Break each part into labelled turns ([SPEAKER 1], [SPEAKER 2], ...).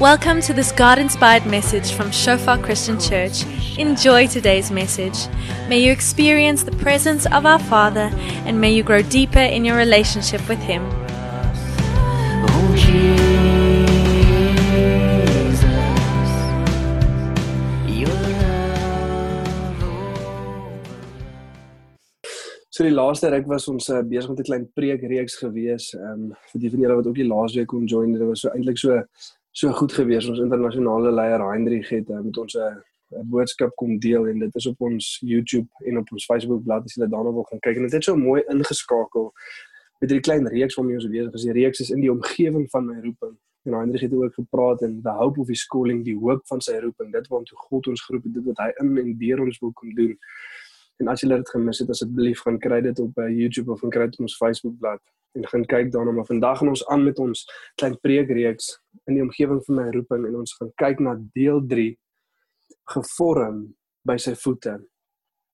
[SPEAKER 1] Welcome to this God inspired message from Shofar Christian Church. Enjoy today's message. May you experience the presence of our Father and may you grow deeper in your relationship with Him.
[SPEAKER 2] So die laaste ruk was ons uh, besig met 'n klein preekreeks gewees. Ehm um, vir die van julle wat ook die laaste week kon join, dit was so eintlik so so goed gewees. Ons internasionale leier Heinrich het uh, met ons 'n uh, boodskap kom deel en dit is op ons YouTube en op ons Facebook bladsy as jy daarna wil gaan kyk en dit het so mooi ingeskakel met hierdie klein reeks waarmee ons besig is. Die reeks is in die omgewing van my roeping. En Heinrich het ook gepraat en the hope of his calling, die hoop van sy roeping. Dit waartoe God ons geroep het, dit wat hy in en deur ons wil kom doen. En as jy dit gemis het, asseblief gaan kry dit op uh, YouTube of gaan kry dit op ons Facebook bladsy en gaan kyk daarna maar vandag gaan ons aan met ons klein preekreeks in die omgewing van my roeping en ons gaan kyk na deel 3 gevorm by sy voete.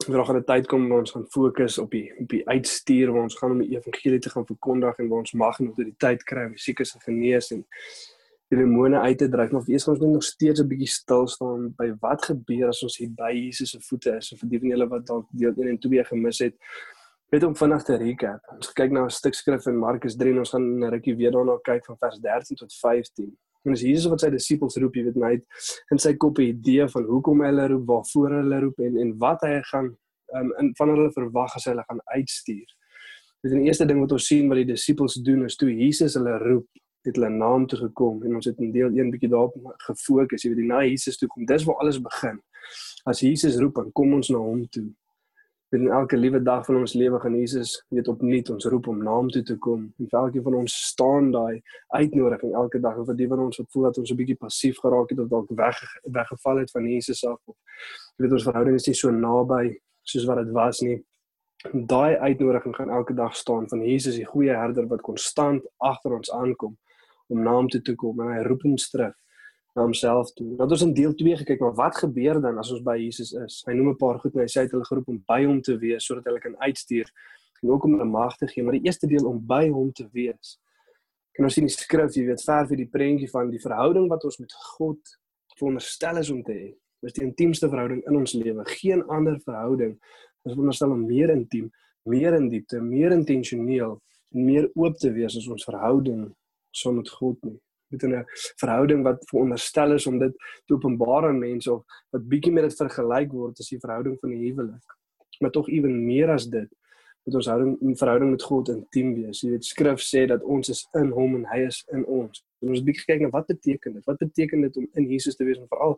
[SPEAKER 2] Vandag gaan 'n tyd kom waar ons gaan fokus op die op die uitstuur waar ons gaan om die evangelie te gaan verkondig en waar ons mag en autoriteit kry om siekes te genees en die demone uit te dryf. Maar wees ons net nog steeds 'n bietjie stil staan by wat gebeur as ons hier by Jesus se voete is. En vir die van julle wat dalk deel 1 en 2 gemis het, Net om vinnig te recap. Ons kyk na 'n stuk skrif in Markus 3 en ons gaan 'n rukkie weer daarna kyk van vers 13 tot 15. En dis Jesus wat sy disippels roep, jy weet net in sy kop 'n idee van hoekom hy hulle roep, waarvoor hulle roep en en wat hy gaan um, in van hulle verwag as hy hulle gaan uitstuur. Dit is die eerste ding wat ons sien wat die disippels doen is toe Jesus hulle roep, het hulle naam toe gekom en ons het in deel 1 bietjie daarop gefokus, jy weet die na Jesus toe kom. Dis waar alles begin. As Jesus roep, dan kom ons na hom toe in elke liewe dag van ons lewe gaan Jesus weet opnuut ons roep om naam toe te kom en elkeen van ons staan daai uitnodiging elke dag en vir die van ons wat voel dat ons 'n bietjie passief geraak het of dalk weg weggeval het van Jesus af of jy weet ons verhouding is nie so naby soos wat dit was nie daai uitnodiging gaan elke dag staan van Jesus die goeie herder wat konstant agter ons aankom om naam toe te kom en hy roep ons terug na homself toe. Nou ons in deel 2 gekyk maar wat gebeur dan as ons by Jesus is? Hy noem 'n paar goed en hy sê hy het hulle geroep om by hom te wees sodat hulle kan uitstuur en ook om hulle mag te gee, maar die eerste deel om by hom te wees. Kan ons sien die skrif, jy weet, ver vir die prentjie van die verhouding wat ons met God veronderstel is om te hê. Dis die intiemste verhouding in ons lewe. Geen ander verhouding is veronderstel om meer intiem, meer in diepte, meer intentioneel en meer oop te wees as ons verhouding so met God nie met 'n verhouding wat veronderstel is om dit te openbaar aan mense of wat bietjie met dit vergelyk word as die verhouding van 'n huwelik. Maar tog ewen meer as dit met ons houding en verhouding met God intiem wees. Jy weet skrif sê dat ons is in hom en hy is in ons. En ons bietjie kyk na wat beteken dit? Wat beteken dit om in Jesus te wees en veral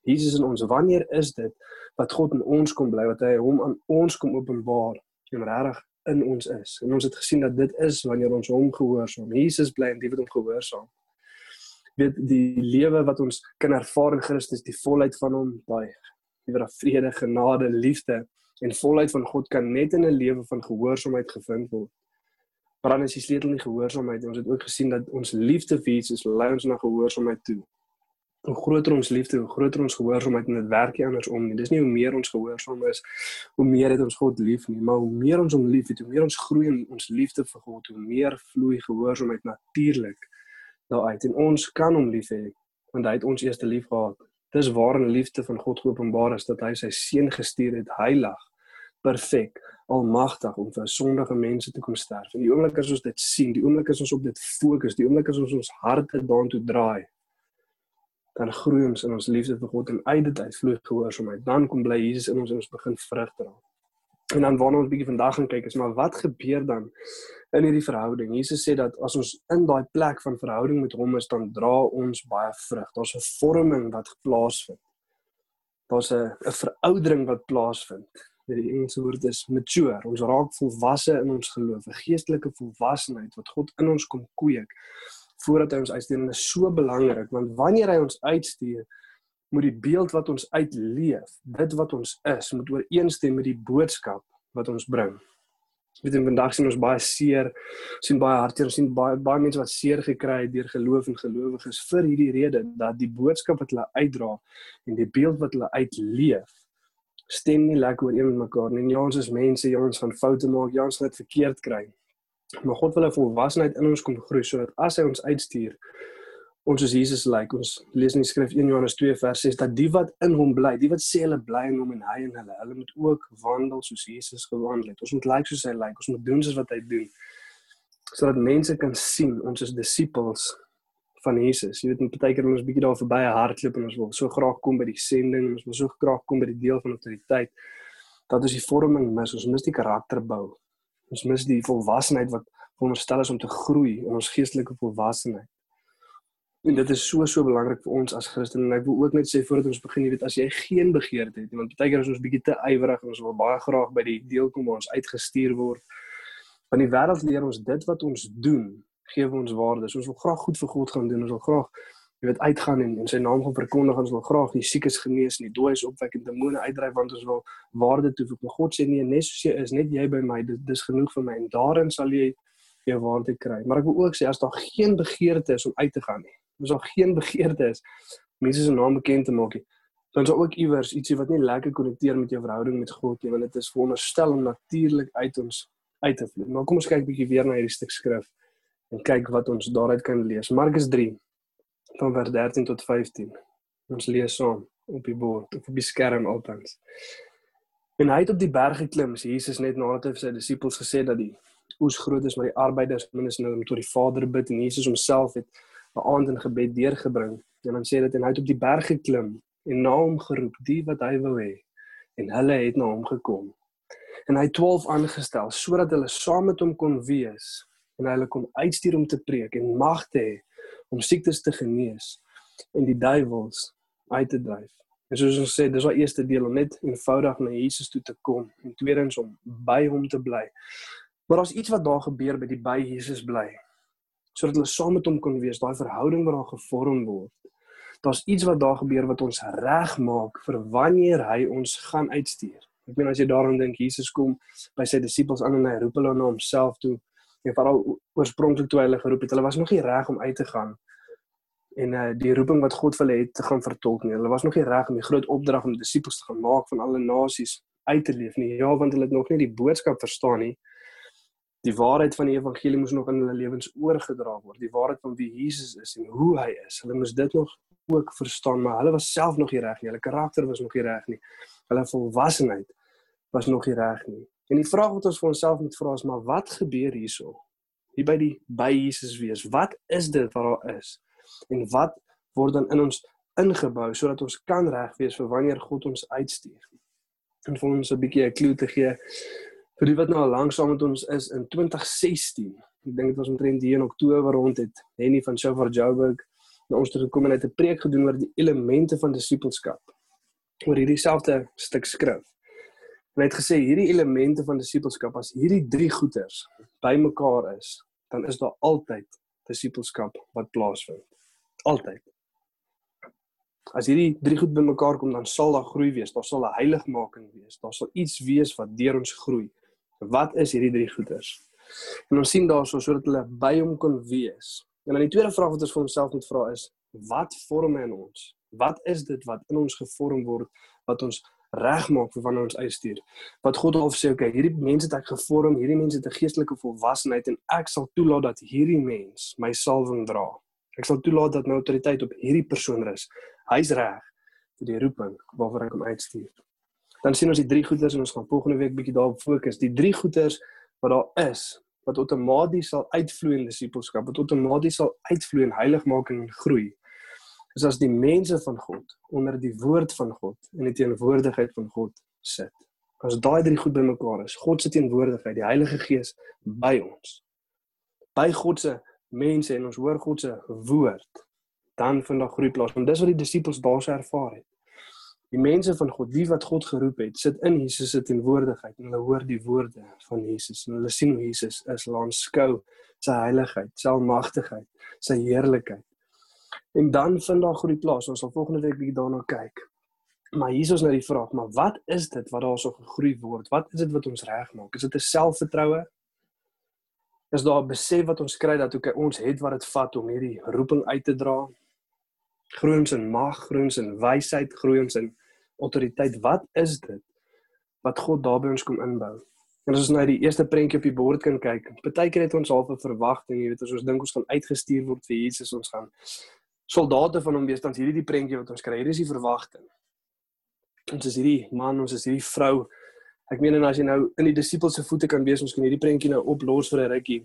[SPEAKER 2] Jesus in ons? Wanneer is dit wat God in ons kom bly, wat hy hom aan ons kom openbaar en regtig in ons is? En ons het gesien dat dit is wanneer ons hom gehoorsaam. Jesus bly en die wat hom gehoorsaam weet die lewe wat ons kan ervaar in Christus, die volheid van hom, daai liewer vrede, genade, liefde en volheid van God kan net in 'n lewe van gehoorsaamheid gevind word. Maar dan is die sleutel nie gehoorsaamheid nie. Ons het ook gesien dat ons liefde vir Jesus lei ons na gehoorsaamheid toe. Hoe groter ons liefde, hoe groter ons gehoorsaamheid en dit werk nie andersom nie. Dis nie hoe meer ons gehoorsaam is, hoe meer het ons God lief nie, maar hoe meer ons hom liefhet, hoe meer ons groei in ons liefde vir God, hoe meer vloei gehoorsaamheid natuurlik daaruit en ons kan hom lief hê want hy het ons eerste lief gehad. Dis waarin liefde van God geopenbaar is dat hy sy seun gestuur het heilig, perfek, almagtig om vir sondige mense te kom sterf. En die oomblik as ons dit sien, die oomblik as ons op dit fokus, die oomblik as ons ons harte daartoe draai, dan groei ons in ons liefde vir God en uit dit uit vloei gehoorsaamheid. Dan kom bly Jesus in ons en ons begin vrug dra. En dan waarna ons bietjie vandag gaan kyk is maar wat gebeur dan in hierdie verhouding? Jesus sê dat as ons in daai plek van verhouding met hom is, dan dra ons baie vrug. Daar's 'n vorming wat plaasvind. Daar's 'n 'n veroudering wat plaasvind. Die Engelse woord is mature. Ons raak volwasse in ons geloof, 'n geestelike volwassenheid wat God in ons kom kweek voordat hy ons uitstuur. Dit is so belangrik want wanneer hy ons uitstuur, moet die beeld wat ons uitleef, dit wat ons is, moet ooreenstem met die boodskap wat ons bring. Weet jy vandag sien ons baie seer, sien baie hartseer, sien baie baie mense wat seer gekry het deur geloof en gelowiges vir hierdie rede dat die boodskap wat hulle uitdra en die beeld wat hulle uitleef stem nie lekker ooreen met mekaar nie. Ja, ons is mense, ja, ons gaan foute maak, ja, ons gaan dit verkeerd kry. Maar God wil 'n volwassenheid in ons kom groei sodat as hy ons uitstuur, ons soos Jesus lyk. Ons lees in die skrif 1 Johannes 2 vers 6 dat die wat in hom bly, die wat sê hulle bly in hom en hy in hulle, hulle moet ook wandel soos Jesus gewandel het. Ons moet lyk soos hy lyk. Ons moet doen soos wat hy doen. Sodat mense kan sien ons is disippels van Jesus. Jy weet net baie keer ons bietjie daar verby hardloop en ons wil so graag kom by die sending, ons wil so graag kom by die deel van autoriteit dat ons die vorming mis, ons mis die karakterbou. Ons mis die volwassenheid wat veronderstel is om te groei in ons geestelike volwassenheid. En dit is so so belangrik vir ons as Christene en ek wil ook net sê voordat ons begin, jy weet as jy geen begeerte het, want baie keer is ons bietjie te ywerig en ons wil baie graag by die deel kom waar ons uitgestuur word. Want die wêreld leer ons dit wat ons doen gee ons waarde. So ons wil graag goed vir God gaan doen. Ons wil graag jy weet uitgaan en in sy naam gaan verkondig. Ons wil graag die siekes genees en die dooies opwek en demone uitdryf want ons wil waarde toevoeg. Maar God sê nee, net soos jy is, net jy by my, dit dis genoeg vir my en daarin sal jy jou waarde kry. Maar ek wil ook sê as daar geen begeerte is om uit te gaan nie. As daar geen begeerte is mense se naam bekend te maak nie. Dan is ook iewers ietsie wat nie lekker konnekteer met jou verhouding met God nie, want dit is veronderstel om natuurlik uit ons uit te vloei. Maar kom ons kyk bietjie weer na hierdie stuk skrif en kyk wat ons daaruit kan lees. Markus 3 van vers 13 tot 15. Ons lees saam op die bord op die skerm altans. En hy het op die berg geklim, so Jesus net nadat hy vir sy disippels gesê dat die oes groot is, maar die arbeiders min is nou om tot die Vader bid en Jesus homself het 'n aand in gebed deurgebring. En dan sê dit en hy het op die berg geklim en na hom geroep die wat hy wou hê en hulle het na hom gekom. En hy 12 aangestel sodat hulle saam met hom kon wees en hulle kom uitstuur om te preek en mag te hê om siektes te genees en die duiwels uit te dryf. En soos ons sê, dis al eerste deel om net eenvoudig na Jesus toe te kom en tweedens om by hom te bly. Maar daar's iets wat daar gebeur by die by Jesus bly. Sodat hulle saam met hom kon wees, daai verhouding wat daar gevorm word. Daar's iets wat daar gebeur wat ons regmaak vir wanneer hy ons gaan uitstuur. Ek meen as jy daaraan dink, Jesus kom by sy disippels aan en hy roep hulle na homself toe en veral oorspronklik toe hulle geroep het, hulle was nog nie reg om uit te gaan en uh die roeping wat God vir hulle het te gaan vertolk nie. Hulle was nog nie reg om die groot opdrag om disippels te gaan maak van alle nasies uit te leef nie. Ja, want hulle het nog nie die boodskap verstaan nie. Die waarheid van die evangelie moes nog in hulle lewens oorgedra word. Die waarheid van wie Jesus is en hoe hy is. Hulle moes dit nog ook verstaan, maar hulle was self nog nie reg nie. Hulle karakter was nog nie reg nie. Hulle volwassenheid was nog nie reg nie. En die vraag wat ons vir onsself moet vra is maar wat gebeur hierso? Hier by die by Jesus wees. Wat is dit wat daar is? En wat word dan in ons ingebou sodat ons kan reg wees vir wanneer God ons uitstuur? En vir ons 'n bietjie 'n klou te gee vir die wat nou al lank saam met ons is in 2016. Ek dink dit was omtrent hier in Oktober rond het Henny van Shofar Joburg na ons toe gekom en het 'n preek gedoen oor die elemente van disippelskap. Oor hierdie selfde stuk skrif. En hy het gesê hierdie elemente van disippelskap as hierdie drie goeters bymekaar is, dan is daar altyd disippelskap wat plaasvind. Altyd. As hierdie drie goed bymekaar kom, dan sal daar groei wees, daar sal 'n heiligmaking wees, daar sal iets wees wat deur ons groei. Wat is hierdie drie goeters? En ons sien daarso sodat hulle by hom kon wees. En dan die tweede vraag wat ons vir onsself moet vra is, wat vorm in ons? Wat is dit wat in ons gevorm word wat ons regmaak vir wanneer ons uitstuur. Wat God al sê, okay, hierdie mense het ek gevorm, hierdie mense het 'n geestelike volwassenheid en ek sal toelaat dat hierdie mens my salwing dra. Ek sal toelaat dat my autoriteit op hierdie persoon rus. Hy's reg vir die roeping waarvoor ek hom uitstuur. Dan sien ons die drie goeders en ons gaan volgende week bietjie daarop fokus. Die drie goeders wat daar is wat outomaties sal uitvloei in disippelskap, wat outomaties sal uitvloei in heiligmaking en groei is as die mense van God onder die woord van God en die teenwoordigheid van God sit. As daai drie goed bymekaar is, God se teenwoordigheid, die Heilige Gees by ons. By God se mense en ons hoor God se woord, dan vind daar groei plaas. Want dis wat die disippels daar se ervaar het. Die mense van God, die wat God geroep het, sit in Jesus se teenwoordigheid en hulle hoor die woorde van Jesus en hulle sien hoe Jesus is, hulle aanskou sy heiligheid, sy almagtigheid, sy heerlikheid. En dan vind daar groei plaas. Ons sal volgende week bietjie daarna kyk. Maar hier is ons nou die vraag, maar wat is dit wat daar so gegroei word? Wat is dit wat ons regmaak? Is dit 'n selfvertroue? Is daar 'n besef wat ons kry dat okay, ons het wat dit vat om hierdie roeping uit te dra? Groei ons in mag, groei ons in wysheid, groei ons in autoriteit. Wat is dit wat God daarby ons kom inbou? En as ons nou die eerste prentjie op die bord kan kyk, partykeer het ons half 'n verwagting, jy weet, as ons dink ons gaan uitgestuur word vir Jesus, ons gaan soldate van hom wees, dan is hierdie die prentjie wat ons kry. Hier is die verwagting. Ons is hierdie man, ons is hierdie vrou. Ek meen en as jy nou in die disippels se voete kan wees, ons kan hierdie prentjie nou oplos vir 'n rukkie.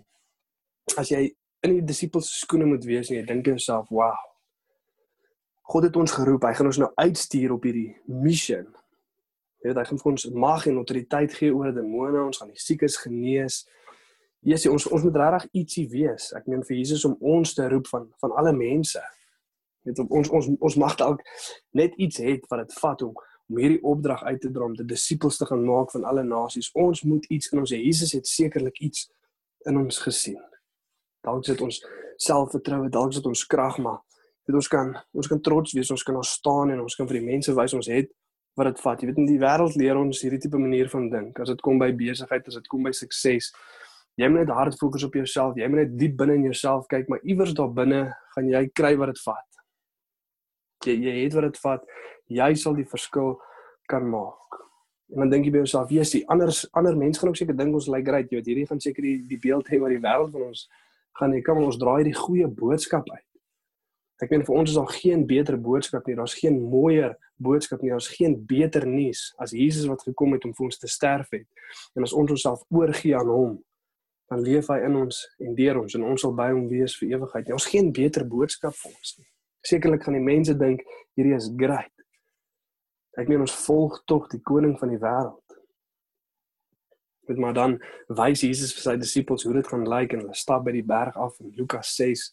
[SPEAKER 2] As jy in die disippels se skoene moet wees en jy dink aan jouself, "Wow. God het ons geroep. Hy gaan ons nou uitstuur op hierdie mission." Jy weet hy gaan vir ons mag en autoriteit gee oor demone, ons gaan die siekes genees. Jesus, ons ons moet regtig ietsie wees. Ek meen vir Jesus om ons te roep van van alle mense. Net op ons ons ons mag dalk net iets het wat dit vat om om hierdie opdrag uit te dra om die disippels te gaan maak van alle nasies. Ons moet iets in ons hê. Jesus het sekerlik iets in ons gesien. Dalk sit ons selfvertroue, dalk sit ons krag maar dit ons kan ons kan trots wees, ons kan daar staan en ons kan vir die mense wys ons het wat dit vat. Jy weet in die wêreld leer ons hierdie tipe manier van dink. As dit kom by besigheid, as dit kom by sukses, jy moet net hard fokus op jouself. Jy moet net diep binne in jouself kyk, maar iewers daar binne gaan jy kry wat dit vat. Jy jy het wat dit vat. Jy sal die verskil kan maak. En dan dink jy by jouself, "Jesus, die ander ander mense gaan ook seker dink ons lyk like great." Jy weet, hierdie gaan seker die die beeld hê wat die wêreld van ons gaan hê. Kom ons draai die goeie boodskap uit. Ek meen vir ons is daar geen beter boodskap nie. Daar's geen mooier boodskap nie. Daar's geen beter nuus as Jesus wat gekom het om vir ons te sterf het. En as ons onsself oorgee aan hom, dan leef hy in ons en deur ons en ons sal by hom wees vir ewigheid. Daar's geen beter boodskap vir ons nie. Sekerlik gaan die mense dink hierdie is great. Ek meen ons volg tog die koning van die wêreld. Met maar dan wys Jesus vir sy disippels hoe dit gaan lyk en hulle stap by die berg af in Lukas 6.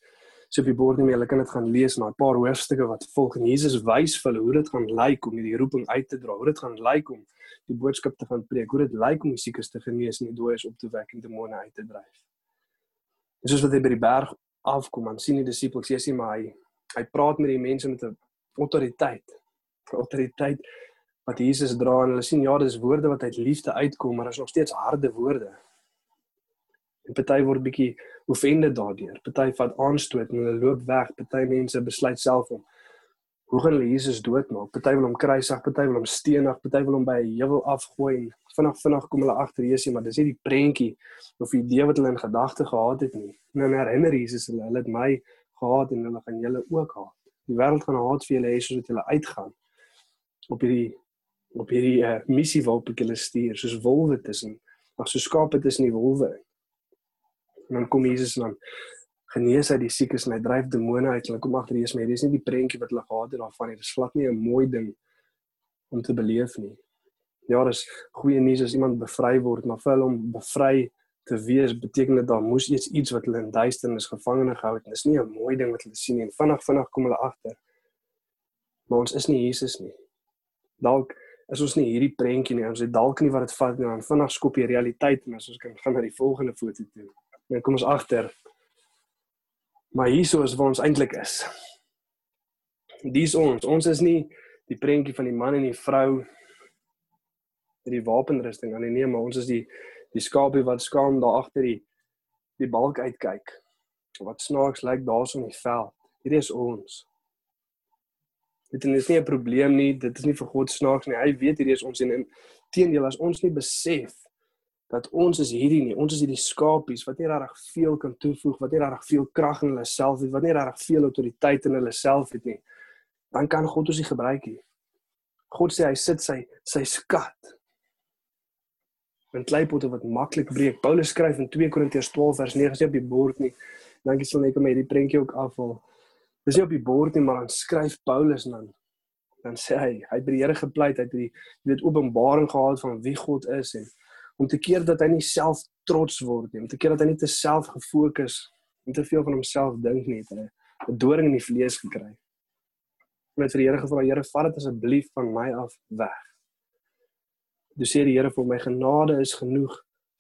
[SPEAKER 2] So op die bord nie meer, hulle kan dit gaan lees maar 'n paar hoofstukke wat volg en Jesus wys vir hulle hoe dit gaan lyk om hierdie roeping uit te dra. Hoe dit gaan lyk om die boodskap te gaan preek. Hoe dit lyk om siekes te genees en die dooies op te wek en demone uit te dryf. Dis soos wat hy by die berg afkom, dan sien die disippels, jy sien maar hy hy praat met die mense met 'n autoriteit. Autoriteit wat Jesus dra en hulle sien ja, dis woorde wat uit liefde uitkom, maar is nog steeds harde woorde. En party word bietjie offended daardeur. Party vat aanstoot en hulle loop weg. Party mense besluit self om hoe gaan hulle Jesus doodmaak? Party wil hom kruisig, party wil hom stenig, party wil hom by 'n heuwel afgooi en vinnig vinnig kom hulle agter Jesus, maar dis nie die prentjie of die idee wat hulle in gedagte gehad het nie. En dan herinner Jesus hulle, hulle het my gehaat en hulle gaan julle ook haat. Die wêreld gaan haat vir julle hê soos wat julle uitgaan op hierdie op hierdie uh, missie waarop ek hulle stuur, soos wolwe tussen ag so skape tussen die wolwe. En dan kom Jesus en dan genees hy die siekes en hy dryf demone uit. Hulle kom agter Jesus, maar dis nie die prentjie wat hulle gehad het daarvan nie. Dit is glad nie 'n mooi ding om te beleef nie. Ja, dis goeie nuus as iemand bevry word, maar vir hulle om bevry te wees beteken dit daar moes iets iets wat hulle in duisternis gevangene gehou het en dis nie 'n mooi ding wat hulle sien nie en vinnig vinnig kom hulle agter maar ons is nie Jesus nie. Dalk is ons nie hierdie prentjie nie ons het dalk nie wat dit vat nie dan vinnig skop die realiteit en as ons kan gaan na die volgende foto toe dan kom ons agter maar hieso is waar ons eintlik is. Dis ons. Ons is nie die prentjie van die man en die vrou met die wapenrusting aan nee maar ons is die die skapie wat skaam daar agter die die balk uitkyk. Wat snaaks lyk daarson in die veld. Hierdie is ons. Dit is nie 'n probleem nie, dit is nie vir God snaaks nie. Hy weet hierdie is ons en teendeel as ons nie besef dat ons is hierdie nie, ons is hierdie skapies wat nie regtig veel kan toevoeg, wat nie regtig veel krag in hulle self het, wat nie regtig veel autoriteit in hulle self het nie, dan kan God ons nie gebruik nie. God sê hy sit sy sy skat in kleipotte wat maklik breek. Paulus skryf in 2 Korintiërs 12 vers 9 sê op die bord nie. Dankie sal net om hierdie prentjie ook afval. Dis nie op die bord nie, maar dan skryf Paulus dan dan sê hy, hy het by die Here gepleit, hy het die jy weet openbaring gehad van wie God is en om te keer dat hy nie self trots word nie, om te keer dat hy nie te self gefokus en te veel van homself dink nie, het 'n doring in die vlees gekry. Hy het vir die Here gevra, Here, vat dit asseblief van my af weg. Dis sê die Here vir my genade is genoeg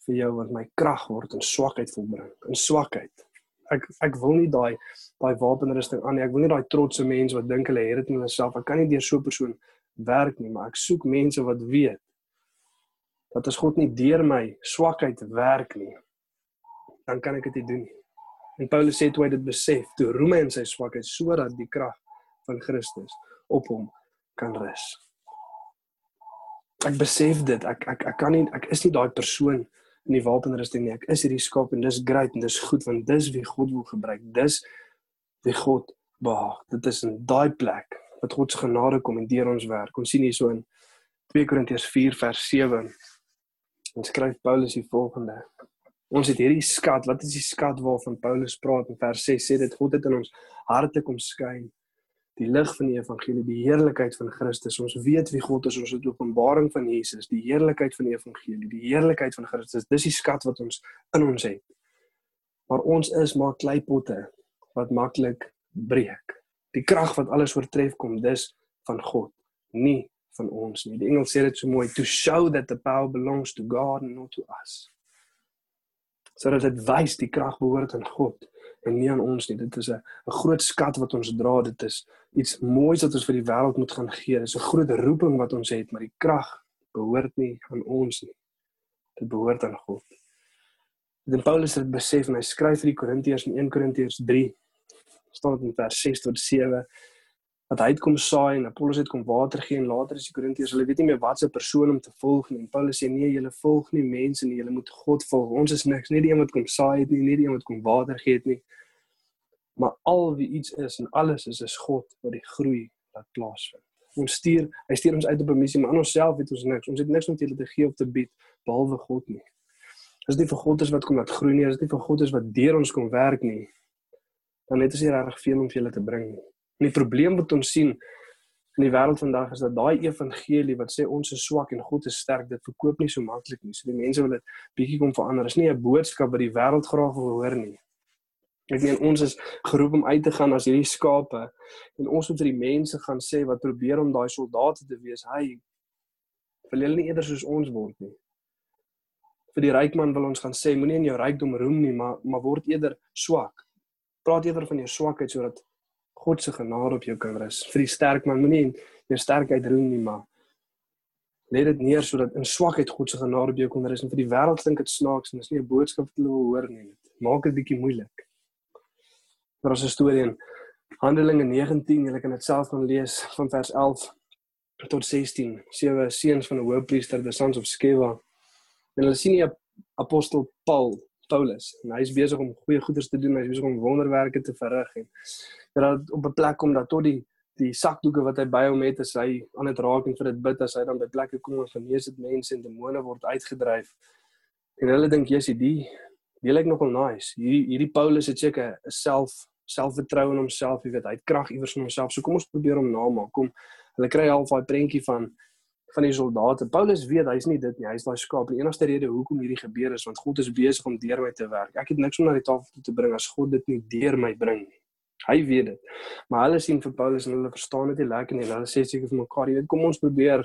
[SPEAKER 2] vir jou want my krag word in swakheid volbring. In swakheid. Ek ek wil nie daai daai wapenrusting aan nie. Ek wil nie daai trotse mense wat dink hulle het dit in hulle self. Ek kan nie deur so 'n persoon werk nie, maar ek soek mense wat weet dat as God nie deur my swakheid werk nie, dan kan ek dit nie doen nie. En Paulus sê toe hy dit besef, toe roem hy in sy swakheid sodat die krag van Christus op hom kan rus ek besef dit. Ek ek ek kan nie ek is nie daai persoon in die wapenrusting nie. Ek is hierdie skaap en dis great en dis goed want dis wie God wil gebruik. Dis wie God Bah, dit is in daai plek wat God se genade kom en deur ons werk. Ons sien hierso in 2 Korintiërs 4 vers 7. En skryf Paulus die volgende: Ons het hierdie skat, wat is die skat waarvan Paulus praat? In vers 6 sê dit God het in ons harte kom skyn die lig van die evangelie, die heerlikheid van Christus. Ons weet wie God is, ons het openbaring van Jesus, die heerlikheid van die evangelie, die heerlikheid van Christus. Dis die skat wat ons in ons het. Maar ons is maar kleipotte wat maklik breek. Die krag wat alles oortref kom dis van God, nie van ons nie. Die engel sê dit so mooi, to show that the power belongs to God and not to us. Sodat dit wys die krag behoort aan God en nie aan ons nie. Dit is 'n groot skat wat ons dra. Dit is iets moois wat ons vir die wêreld moet gaan gee. Dit is 'n groot roeping wat ons het, maar die krag behoort nie aan ons nie. Dit behoort aan God. Dan Paulus het besef en hy skryf vir die Korintiërs in 1 Korintiërs 3 staan in vers 6 tot 7 dat hy het kom saai en Apollos het kom water gee en later is die Korintiërs hulle weet nie meer wat se persoon om te volg nie. En Paulus sê nee, julle volg nie mense nie, julle moet God volg. Ons is niks, nie die een wat kom saai het nie, nie die een wat kom water gee het nie. Maar al wie iets is en alles is is God wat die groei laat plaasvind. Ons stuur, hy stuur ons uit op 'n missie, maar aan onsself het ons niks. Ons het niks om te julle te gee of te bied behalwe God nie. As dit nie vir God is wat kom laat groei nie, as dit nie vir God is wat deur ons kom werk nie, dan het ons nie regtig veel om vir julle te bring nie. En die probleem wat ons sien in die wêreld vandag is dat daai evangelie wat sê ons is swak en God is sterk, dit verkoop nie so maklik nie. So die mense wil dit bietjie kom verander. Dit is nie 'n boodskap wat die wêreld graag wil hoor nie. Ek meen ons is geroep om uit te gaan as hierdie skape en ons moet vir die mense gaan sê wat probeer om daai soldate te wees. Hy wil hulle nie eerder soos ons word nie. Vir die ryk man wil ons gaan sê moenie in jou rykdom roem nie, maar maar word eerder swak. Praat eerder van jou swakheid sodat God se genade op jou kan rus. Vir die sterk man moenie jou sterkheid roem nie, maar lê dit neer sodat in swakheid God se genade op jou kan rus. En vir die wêreld klink dit snaaks en is nie 'n boodskap wat hulle wil hoor nie. Maak dit bietjie moeilik. Maar as 'n storie in Handelinge 19, jy kan dit self gaan lees van vers 11 tot 16. Sewe seuns van 'n hoëpriester, the sons of Sceva. En hulle sien die apostel Paul Paulus en hy is besig om goeie goeders te doen, hy is besig om wonderwerke te verrig en dat op 'n plek kom dat tot die die sakdoeke wat hy by hom het as hy aan dit raak en vir dit bid as hy dan by plekke kom en genees dit mense en demone word uitgedryf. En hulle dink jy's die die lyk nogal nice. Hierdie hierdie Paulus het seker 'n self selfvertroue in homself, jy weet, hy het krag iewers in homself. So kom ons probeer hom namaak. Kom hulle kry half daai prentjie van van die soldate. Paulus weet hy's nie dit nie. Hy's daai skaap. Die enigste rede hoekom hierdie gebeur is want God is besig om deur my te werk. Ek het niks om na die tafel toe te bring as God dit nie deur my bring nie. Hy weet dit. Maar hulle sien vir Paulus en hulle verstaan dit nie lekker nie. Hulle sê seker vir mekaar, jy weet, kom ons probeer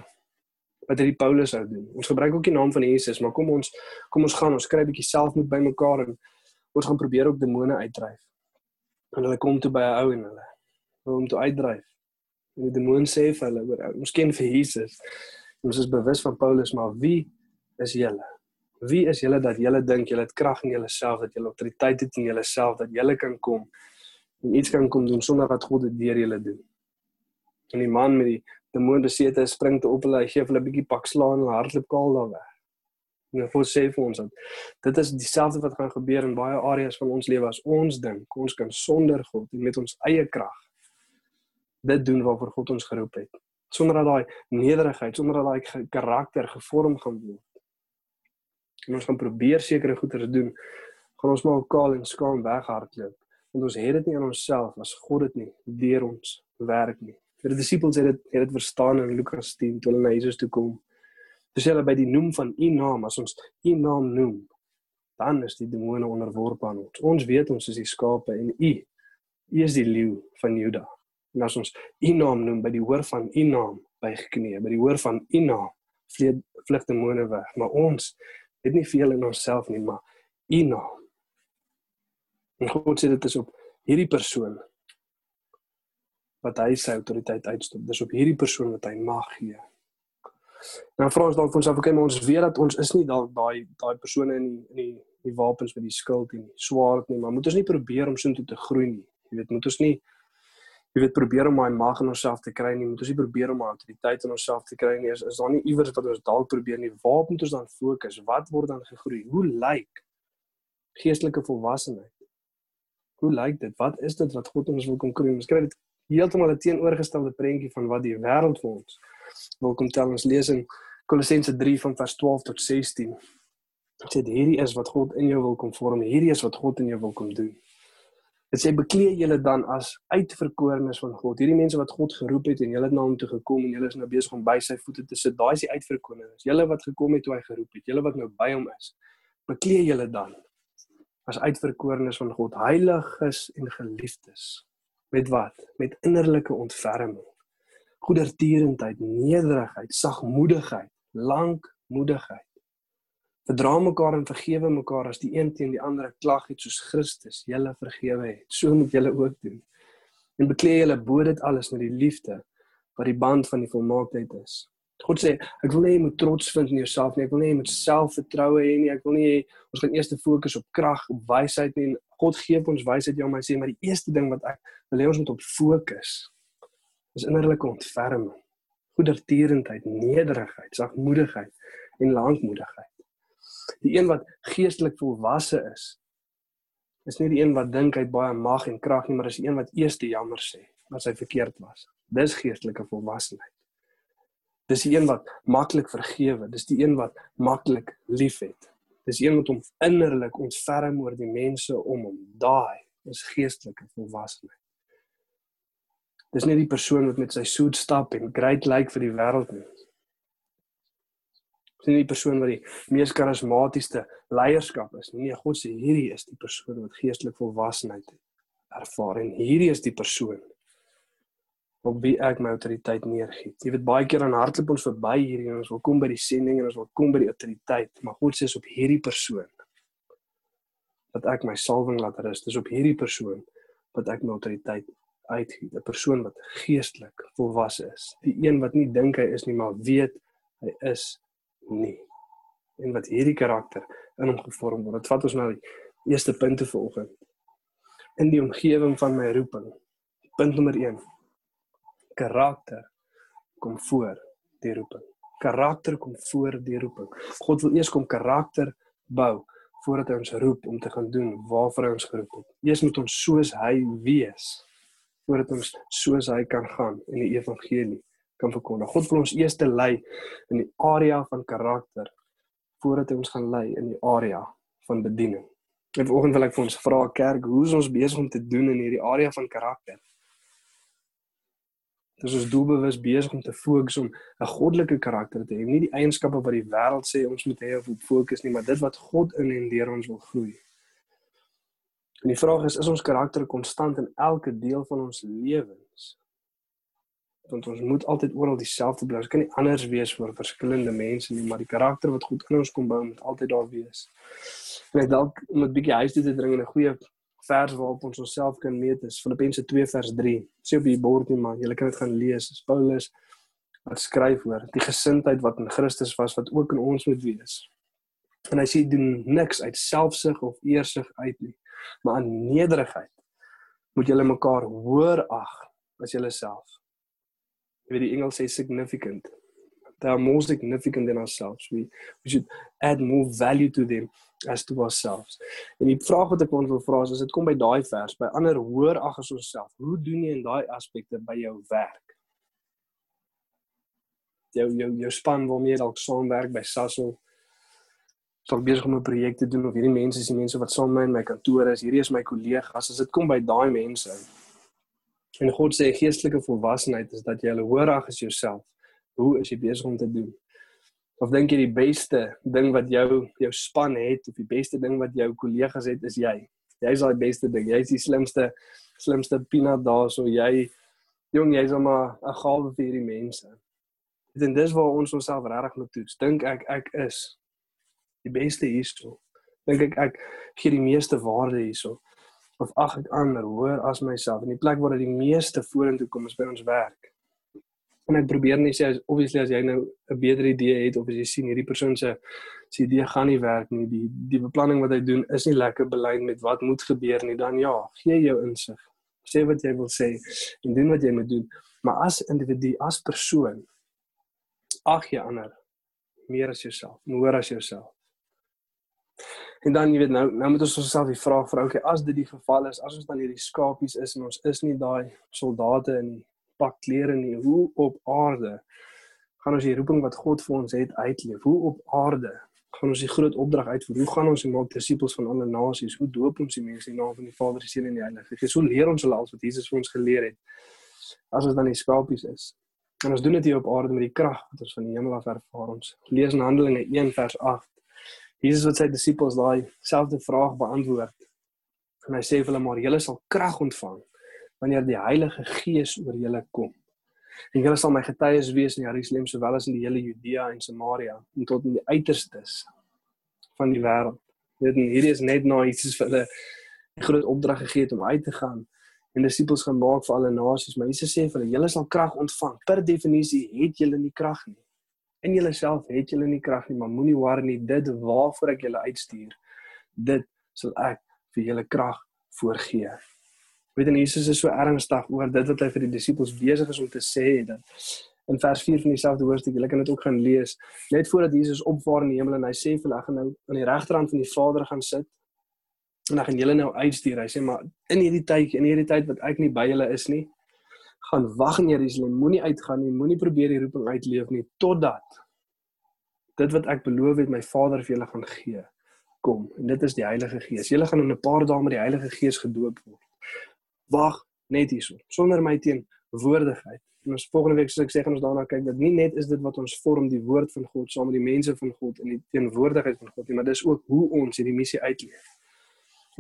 [SPEAKER 2] wat hierdie Paulus sou doen. Ons gebruik ook die naam van Jesus, maar kom ons kom ons gaan, ons kry 'n bietjie selfmoed by mekaar en ons gaan probeer ook demone uitdryf. En hulle kom toe by 'n ou en hulle wil hom toe uitdryf. En die demoon sê vir hulle, oor, ons ken vir Jesus. Ons is bewus van Paulus, maar wie is julle? Wie is julle dat julle dink julle het krag in julleself, dat julle autoriteit het in julleself, dat julle kan kom en iets kan kom doen sonder dat God dit deur julle doen? En die man met die demoon besete spring te op hulle, hy gee hulle 'n bietjie pak slaan en hardloop kaal daar weg. En God sê vir ons dat dit is dieselfde wat gaan gebeur in baie areas van ons lewe as ons dink ons kan sonder God en met ons eie krag dit doen waarvoor God ons geroep het. Sonder dat daai nederigheid, sonder dat daai karakter gevorm gaan word. En ons gaan probeer sekere goeders doen, gaan ons maar kaal en skaam weghardloop. Want ons het dit nie in onsself as God dit nie deur ons werk nie. Die disippels het dit het dit verstaan in Lukas 10 toe hulle na Jesus toe kom. Dis hulle by die noem van u naam, as ons u naam noem, dan is die demone onderworpe aan ons. Ons weet ons is die skape en u u is die leeu van Juda. En as ons u naam noem by die hoor van u naam bygeknie, by die hoor van u naam vlieg vlug demone weg, maar ons het nie veel in onsself nie, maar u naam. En God sê dit is op hierdie persoon wat hy sy autoriteit uitstop. Dis op hierdie persoon wat hy mag gee. Nou vra ons dalk vir ons af, okay, maar ons weet dat ons is nie dalk daai daai persone in in die die wapens met die skild en die swaard nie, maar moet ons nie probeer om so intoe te groei nie. Jy weet, moet ons nie jy weet probeer om daai mag in onsself te kry nie. Moet ons nie probeer om autoriteit in onsself te kry nie. Is, is daar nie iewers wat ons dalk probeer nie? Waar moet ons dan fokus? Wat word dan gegroei? Hoe lyk geestelike volwassenheid? Hoe lyk dit? Wat is dit wat God ons wil kom kroon? Ons kry dit heeltemal 'n teenoorgestelde prentjie van wat die wêreld vir ons wil kom tel. Ons lees in Kolossense 3 van vers 12 tot 16. Dit sê hierdie is wat God in jou wil kom vorm. Hierdie is wat God in jou wil kom doen. Dit sê bekleë julle dan as uitverkorenes van God. Hierdie mense wat God geroep het en julle het na hom toe gekom en julle is nou besig om by sy voete te sit. Daai is die uitverkorenes. Julle wat gekom het toe hy geroep het. Julle wat nou by hom is. Bekleë julle dan as uitverkorenes van God, heiliges en geliefdes. Met wat? Met innerlike ontferming, goedertierendheid, nederigheid, sagmoedigheid, lankmoedigheid. Verdra mekaar en vergewe mekaar as die een teen die ander klag het soos Christus julle vergewe het. So moet julle ook doen. En bekleë julle bo dit alles met die liefde wat die band van die volmaaktheid is. God sê, ek wil nie jy moet trots vind in jouself nie. Ek wil nie jy moet selfvertroue hê nie. Ek wil nie ons gaan eers fokus op krag, op wysheid nie. God gee ons wysheid, ja, maar hy sê maar die eerste ding wat ek wil hê ons moet op fokus is innerlike ontferming, goedertierendheid, nederigheid, sagmoedigheid en lankmoedigheid. Die een wat geestelik volwasse is, is nie die een wat dink hy baie mag en krag nie, maar is die een wat eers te jammer sê as hy verkeerd was. Dis geestelike volwassenheid. Dis die een wat maklik vergewe, dis die een wat maklik liefhet. Dis een wat hom innerlik ontferm oor die mense om hom. Daai is geestelike volwassenheid. Dis nie die persoon wat met sy soet stap en great lyk like vir die wêreld nie. Dis nie die persoon wat die mees karismatiese leierskap is nie. Nee, God sê hierdie is die persoon wat geestelik volwassenheid ervaar en hierdie is die persoon op wie ek my autoriteit neergee. Jy weet baie keer dan hardloop ons verby hierdie en ons wil kom by die sending en ons wil kom by die autoriteit, maar God sê is op hierdie persoon dat ek my salwing laat rus. Dis op hierdie persoon wat ek my autoriteit uitgee. 'n Persoon wat geestelik volwasse is. Die een wat nie dink hy is nie, maar weet hy is nie. En wat hierdie karakter in hom gevorm word. Dit vat ons na die eerste punte vanoggend. In die omgewing van my roeping. Punt nommer 1 karakter kom voor die roeping. Karakter kom voor die roeping. God wil eers kom karakter bou voordat hy ons roep om te gaan doen waarvoor hy ons geroep het. Eers moet ons soos hy wees voordat ons soos hy kan gaan in die evangelie kan verkondig. God wil ons eers te lei in die area van karakter voordat hy ons gaan lei in die area van bediening. En vanoggend wil ek vir ons vra kerk, hoe is ons besig om te doen in hierdie area van karakter? Dis ons doelbewus besig om te fokus om 'n goddelike karakter te hê, nie die eienskappe wat die wêreld sê ons moet hê of op fokus nie, maar dit wat God in en deur ons wil groei. En die vraag is, is ons karakter konstant in elke deel van ons lewens? Want ons moet altyd oral dieselfde bly. Ons kan nie anders wees vir verskillende mense nie, maar die karakter wat God in ons kom bou moet altyd daar wees. En ek dalk om 'n bietjie huis toe te dring en 'n goeie vers waarop ons onsself kan meet is Filippense 2 vers 3. Sê op die bord nie maar jy kan dit gaan lees. Dis Paulus wat skryf oor die gesindheid wat in Christus was wat ook in ons moet wees. En hy sê doen niks uit selfsug of eersug uit nie, maar aan nederigheid moet julle mekaar hoër ag as julleself. Jy weet die Engels sê significant. They are more significant than ourselves. We we should add more value to them as to ourselves. En die vraag wat ek wil vra is as dit kom by daai vers, by ander hoër ag as onsself. Hoe doen jy in daai aspekte by jou werk? Jou jou jou span waarmee jy dalk saamwerk by Sasol. So ek besig om 'n projek te doen of hierdie mense is die mense wat saam met my in my kantoor is. Hierdie is my kollegas. As dit kom by daai mense. En God sê geestelike volwassenheid is dat jy hulle hoër ag as jouself. Hoe is jy besig om te doen? Of dink jy die beste ding wat jou jou span het of die beste ding wat jou kollegas het is jy? Jy's daai beste ding. Jy's die slimste slimste peanut daar so jy jong jy's maar 'n gawe vir hierdie mense. En dis waar ons onsself regtig moet toets. Dink ek ek is die beste hierso. Dink ek ek gee die meeste waarde hierso of ag ek ander hoor as myself in die plek waar dit die meeste vorentoe kom is by ons werk en ek probeer net sê as obviously as jy nou 'n beter idee het of as jy sien hierdie persoon se se idee gaan nie werk nie die die beplanning wat hy doen is nie lekker belyn met wat moet gebeur nie dan ja gee jou insig. Sê wat jy wil sê en doen wat jy moet doen. Maar as individu as persoon ag jy ander meer as jouself meer as jouself. En dan jy weet nou nou moet ons onsself die vraag vra, okay, as dit die geval is, as ons dan hierdie skapies is en ons is nie daai soldate in die pak klere nie, hoe op aarde gaan ons die roeping wat God vir ons het uitleef? Hoe op aarde gaan ons die groot opdrag uitvoer? Hoe gaan ons maak disippels van alle nasies? Hoe doop ons die mense in die naam van die Vader, die Seun en die Heilige Gees? Hoe leer ons hulle alles wat Jesus vir ons geleer het? As ons dan die skapies is. En ons doen dit hier op aarde met die krag wat ons van die hemel af ervaar. Ons lees in Handelinge 1 vers 8. Jesus wat sy disippels daai selfde vraag beantwoord. En hy sê vir hulle maar julle sal krag ontvang wanneer die Heilige Gees oor julle kom. En julle sal my getuies wees in Jerusalem sowel as in die hele Judea en Samaria en tot in die uiterstes van die wêreld. Dit hierdie is net nou iets vir hulle 'n groot opdrag gegee het om uit te gaan en disippels gaan maak vir alle nasies. Maar Jesus sê vir hulle, julle sal krag ontvang. Per definisie het julle nie krag nie. In julleself het julle nie krag nie, maar moenie worry nie, dit waarvoor ek julle uitstuur, dit sal ek vir julle krag voorgee. Weet en Jesus is so ernstig oor dit wat hy vir die disippels besig is om te sê dat in vers 4 van dieselfde hoofstuk, julle kan dit ook gaan lees, net voordat Jesus opvaar in die hemel en hy sê vir hulle gaan nou aan die regterhand van die Vader gaan sit en dan gaan julle nou uitstuur. Hy sê maar in hierdie tyd, in hierdie tyd wat ek nie by julle is nie, gaan wag in Jerusalem, moenie uitgaan nie, moenie probeer die roeping uitleef nie totdat dit wat ek beloof het my Vader vir julle gaan gee kom. En dit is die Heilige Gees. Julle gaan in 'n paar dae met die Heilige Gees gedoop word wag net hierso sonder my teenwoordigheid. En ons volgende week soos ek sê gaan ons daarna kyk dat nie net is dit wat ons vorm die woord van God saam met die mense van God in die teenwoordigheid van God nie, maar dis ook hoe ons hierdie missie uitleef.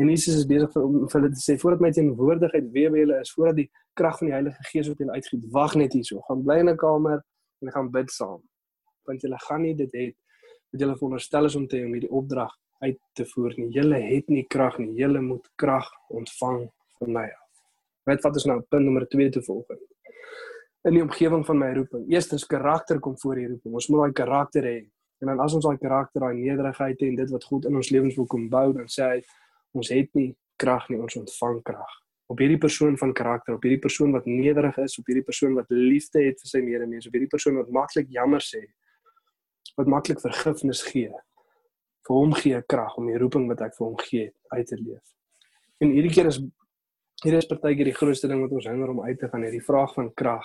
[SPEAKER 2] En Jesus is besig om vir hulle te sê voordat my teenwoordigheid weer by julle is, voordat die krag van die Heilige Gees op julle uitgiet, wag net hierso. Gaan bly in 'n kamer en gaan bid saam. Want julle gaan nie dit hê wat julle veronderstel is om te hê om hierdie opdrag uit te voer nie. Julle het nie krag nie. Julle moet krag ontvang van my. Af. Wat vat ons nou punt nommer 2 te volg? In die omgewing van my roeping. Eerstens karakter kom voor die roeping. Ons moet daai karakter hê. En dan as ons daai karakter, daai nederigheid het en dit wat God in ons lewens wil kom bou, dan sê hy ons het nie krag nie, ons ontvang krag. Op hierdie persoon van karakter, op hierdie persoon wat nederig is, op hierdie persoon wat liefde het vir sy medemens, op hierdie persoon wat maklik jammer sê, wat maklik vergifnis gee. Vir hom gee krag om die roeping wat ek vir hom gee uit te leef. En hierdie keer is Hier is partykeer die grootste ding wat ons hinder om uit te gaan, hierdie vraag van krag.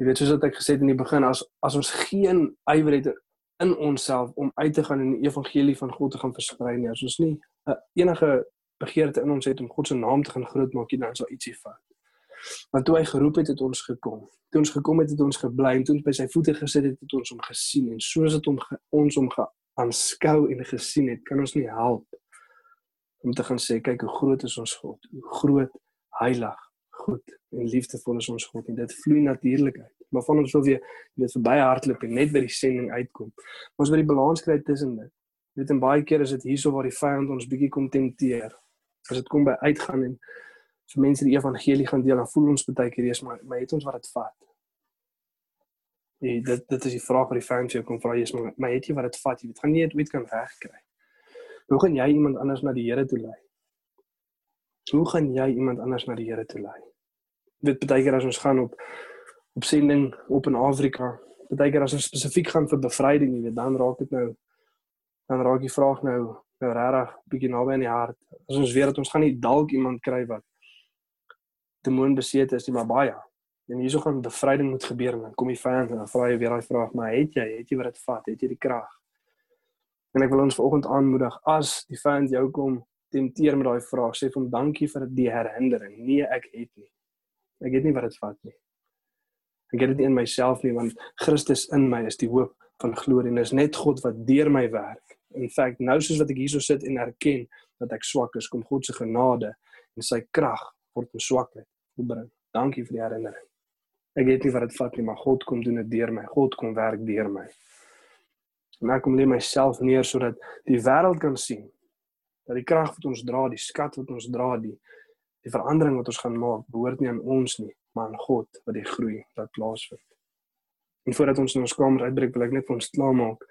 [SPEAKER 2] Jy weet soos wat ek gesê het in die begin, as as ons geen ywer het in onsself om uit te gaan en die evangelie van God te gaan versprei nie, as ons nie 'n enige begeerte in ons het om God se naam te gaan groot maak, dan sal ietsie vat. Want toe hy geroep het, het ons gekom. Toe ons gekom het, het ons gebly en toe ons by sy voete gesit het, het ons hom gesien en soos dit ons hom aanskou en gesien het, kan ons nie help om te gaan sê kyk hoe groot is ons God, hoe groot, heilig, goed en liefdevol is ons God en dit vloei natuurlik uit. Maar van ons wil weer weet verby hardloop en net by die sending uitkom. Ons wil die balans kry tussen dit. Jy weet en baie keer is dit hierso waar die vyand ons bietjie kom tenteer. As dit kom by uitgaan en vir mense die evangelie gaan deel, dan voel ons baie keer eers maar maar het ons wat dit vat. Nee, dit dit is die vraag wat die vyand jou kom vra, jy is maar maar het jy wat dit vat? Jy weet gaan nie dit ooit kan regkry. Hoe gaan jy iemand anders na die Here toe lei? Hoe gaan jy iemand anders na die Here toe lei? Dit baie keer as ons gaan op op sending op in Afrika, baie keer as ons spesifiek gaan vir bevryding, jy weet, dan raak dit nou dan raak die vraag nou nou regtig bietjie naby aan die hart. As ons weet dat ons gaan nie dalk iemand kry wat demoon besete is nie, maar baie. En hierso gaan bevryding moet gebeur en dan kom die vyand en dan vra jy weer daai vraag, maar het jy, het jy wat dit vat? Het jy die krag? En ek wil ons vanoggend aanmoedig as die vyand jou kom tempteer met daai vraag, sê vir hom dankie vir die herinnering. Nee, ek het nie. Ek het nie wat dit vat nie. Ek het dit in myself nie want Christus in my is die hoop van glorie en is net God wat deur my werk. In feite, nou soos wat ek hierso sit en erken dat ek swak is, kom God se genade en sy krag word my swakheid opbring. Dankie vir die herinnering. Ek weet nie wat dit vat nie, maar God kom doen dit deur my. God kom werk deur my. En ek kom lê myself neer sodat die wêreld kan sien dat die krag wat ons dra, die skat wat ons dra, die die verandering wat ons gaan maak, behoort nie aan ons nie, maar aan God wat die groei laat plaasvind. En voordat ons in ons kamer uitbreek, wil ek net vir ons klaarmaak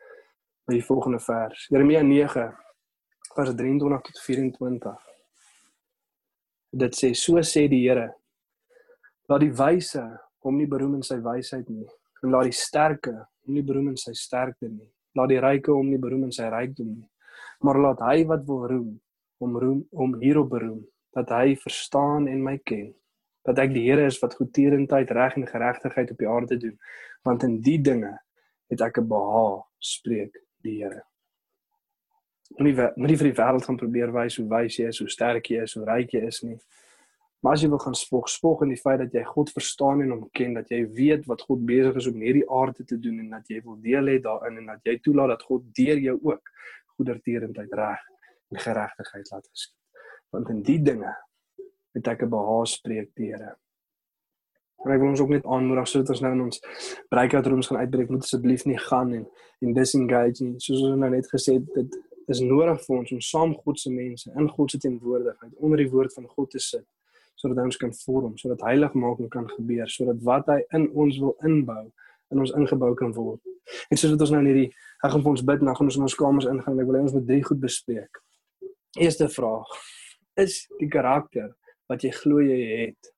[SPEAKER 2] met die volgende vers. Jeremia 9 vers 23 tot 24. Dit sê so sê die Here: Laat die wyse hom nie beroem in sy wysheid nie, en laat die sterke hom nie beroem in sy sterkte nie. Laat die ryke hom nie beroem in sy rykdom nie. Maar laat hy wat wil roem, om roem om hierop beroem dat hy verstaan en my ken. Dat ek die Here is wat goedtierendheid, reg en geregtigheid op die aarde doen, want in die dinge het ek 'n behaag, spreek die Here. Moenie moenie vir die wêreld gaan probeer wys hoe wys jy is, hoe sterk jy is, hoe ryk jy is nie. Maar as jy wil gaan spog, spog in die feit dat jy God verstaan en hom ken, dat jy weet wat God besig is om in hierdie aarde te doen en dat jy wil deel hê daarin en dat jy toelaat dat God deur jou ook goedertierendheid reg en geregtigheid laat geskied. Want in die dinge het ek 'n behaag spreek die Here. En ek wil ons ook net aanmoedig sodat ons nou in ons breakout rooms gaan uitbreek, moet asseblief nie gaan en en disengage nie. Soos ons nou net gesê het, dit is nodig vir ons om saam God se mense in God se teenwoordigheid onder die woord van God te sit sodat ons kan vorm, sodat heiligmaking kan gebeur, sodat wat hy in ons wil inbou in ons ingebou kan word. En sodat ons nou in hierdie ek gaan vir ons bid, nou gaan ons in ons kamers ingaan en ek wil hê ons moet drie goed bespreek. Eerste vraag: Is die karakter wat jy glo jy het,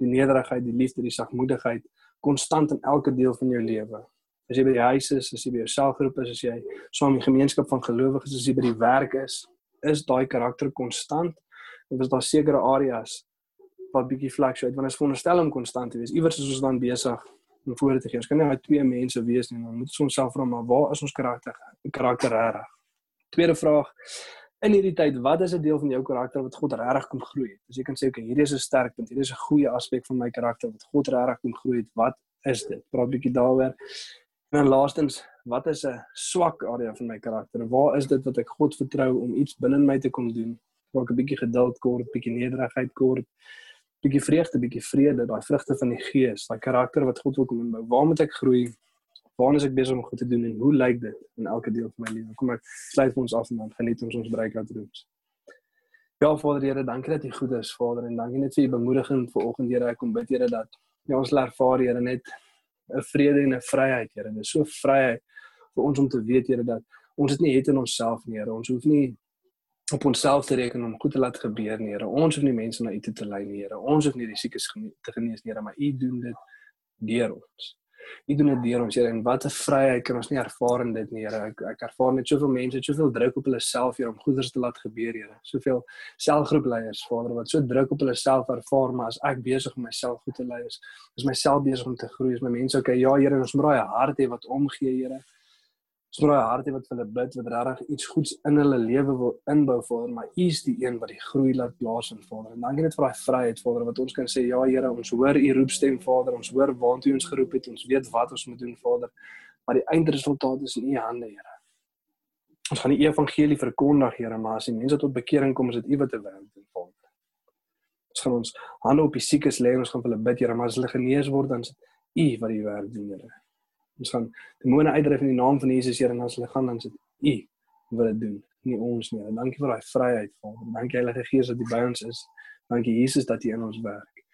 [SPEAKER 2] die nederigheid, die liefde, die sagmoedigheid konstant in elke deel van jou lewe? As jy by die huis is, as jy by jou selfgroep is, as jy saam in 'n gemeenskap van gelowiges is, as jy by die werk is, is daai karakter konstant? Of is daar sekere areas wat bietjie fluctuate want dit is veronderstel om konstant te wees. Iewers is ons dan besig om voor te gee. Ons kan nie net twee mense wees nie. Dan moet ons onsself vra maar waar is ons karakter? Karakter reg. Tweede vraag. In hierdie tyd, wat is 'n deel van jou karakter wat God regtig kom groei? As jy kan sê, okay, hierdie is 'n sterk punt, hierdie is 'n goeie aspek van my karakter wat God regtig kom groei het. Wat is dit? Praat 'n bietjie daaroor. En dan laastens, wat is 'n swak area van my karakter? Waar is dit wat ek God vertrou om iets binne my te kom doen? Waar ek 'n bietjie geduld kort, bietjie nederigheid kort, bietjie vreugde, bietjie vrede, daai vrugte van die gees, daai karakter wat God wil kom inbou. Waar moet ek groei? Waar is ek besig om goed te doen en hoe lyk dit in elke deel van my lewe? Kom ek sluit ons af en dan geniet ons ons breakout rooms. Ja, Vader Here, dankie dat U goed is, Vader, en dankie net vir U bemoediging vanoggend, Here. Ek kom bid, Here, dat ja, ons ervaar, Here, net 'n vrede en 'n vryheid, Here. Dit is so vryheid vir ons om te weet, Here, dat ons dit nie het in onsself nie, Here. Ons hoef nie op onsself te reken om goed te laat gebeur Here. Ons hoef nie mense na U toe te lei Here. Ons hoef nie die siekes te genees Here, maar U doen dit deur ons. U doen dit deur ons, Here. En wat 'n vryheid kan ons nie ervaar in dit nie, Here. Ek ek ervaar net soveel mense, soveel druk op hulle self, Here, om goeders te laat gebeur, Here. Soveel selfgroepleiers, Vader, wat so druk op hulle self ervaar, maar as ek besig om myself goed te lei is, is myself besig om te groei, is my mense okay, ja, Here, ons moet daai hart hê wat omgee, Here so 'n hartie wat vir hulle bid wat regtig iets goeds in hulle lewe wil inbou hulle, maar U is die een wat die groei laat plaasvind Vader. En dankie net vir daai vryheid Vader wat ons kan sê ja Here, ons hoor U roepstem Vader, ons hoor waartoe U ons geroep het, ons weet wat ons moet doen Vader, maar die eindresultaat is in U hande Here. Ons gaan die evangelie verkondig Here, maar as die mense tot bekering kom, is dit U wat te werk doen Vader. Ons gaan ons hande op die siekes lê en ons gaan vir hulle bid Here, maar as hulle genees word dan is dit U wat die werk doen Here. Ons gaan demone uitdryf in die naam van Jesus Here en as hulle gaan dan sit U wil dit doen, nie ons nie. En dankie vir daai vryheid, Vader. Dankie Heilige Gees dat U by ons is. Dankie Jesus dat U in ons werk.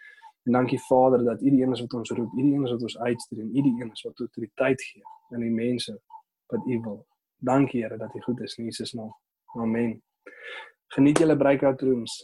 [SPEAKER 2] En dankie Vader dat U die een is wat ons roep, U die een is wat ons uitstuur en U die een is wat autoriteit gee aan die mense wat U wil. Dankie Here dat U goed is in Jesus naam. Amen. Geniet julle breakout rooms.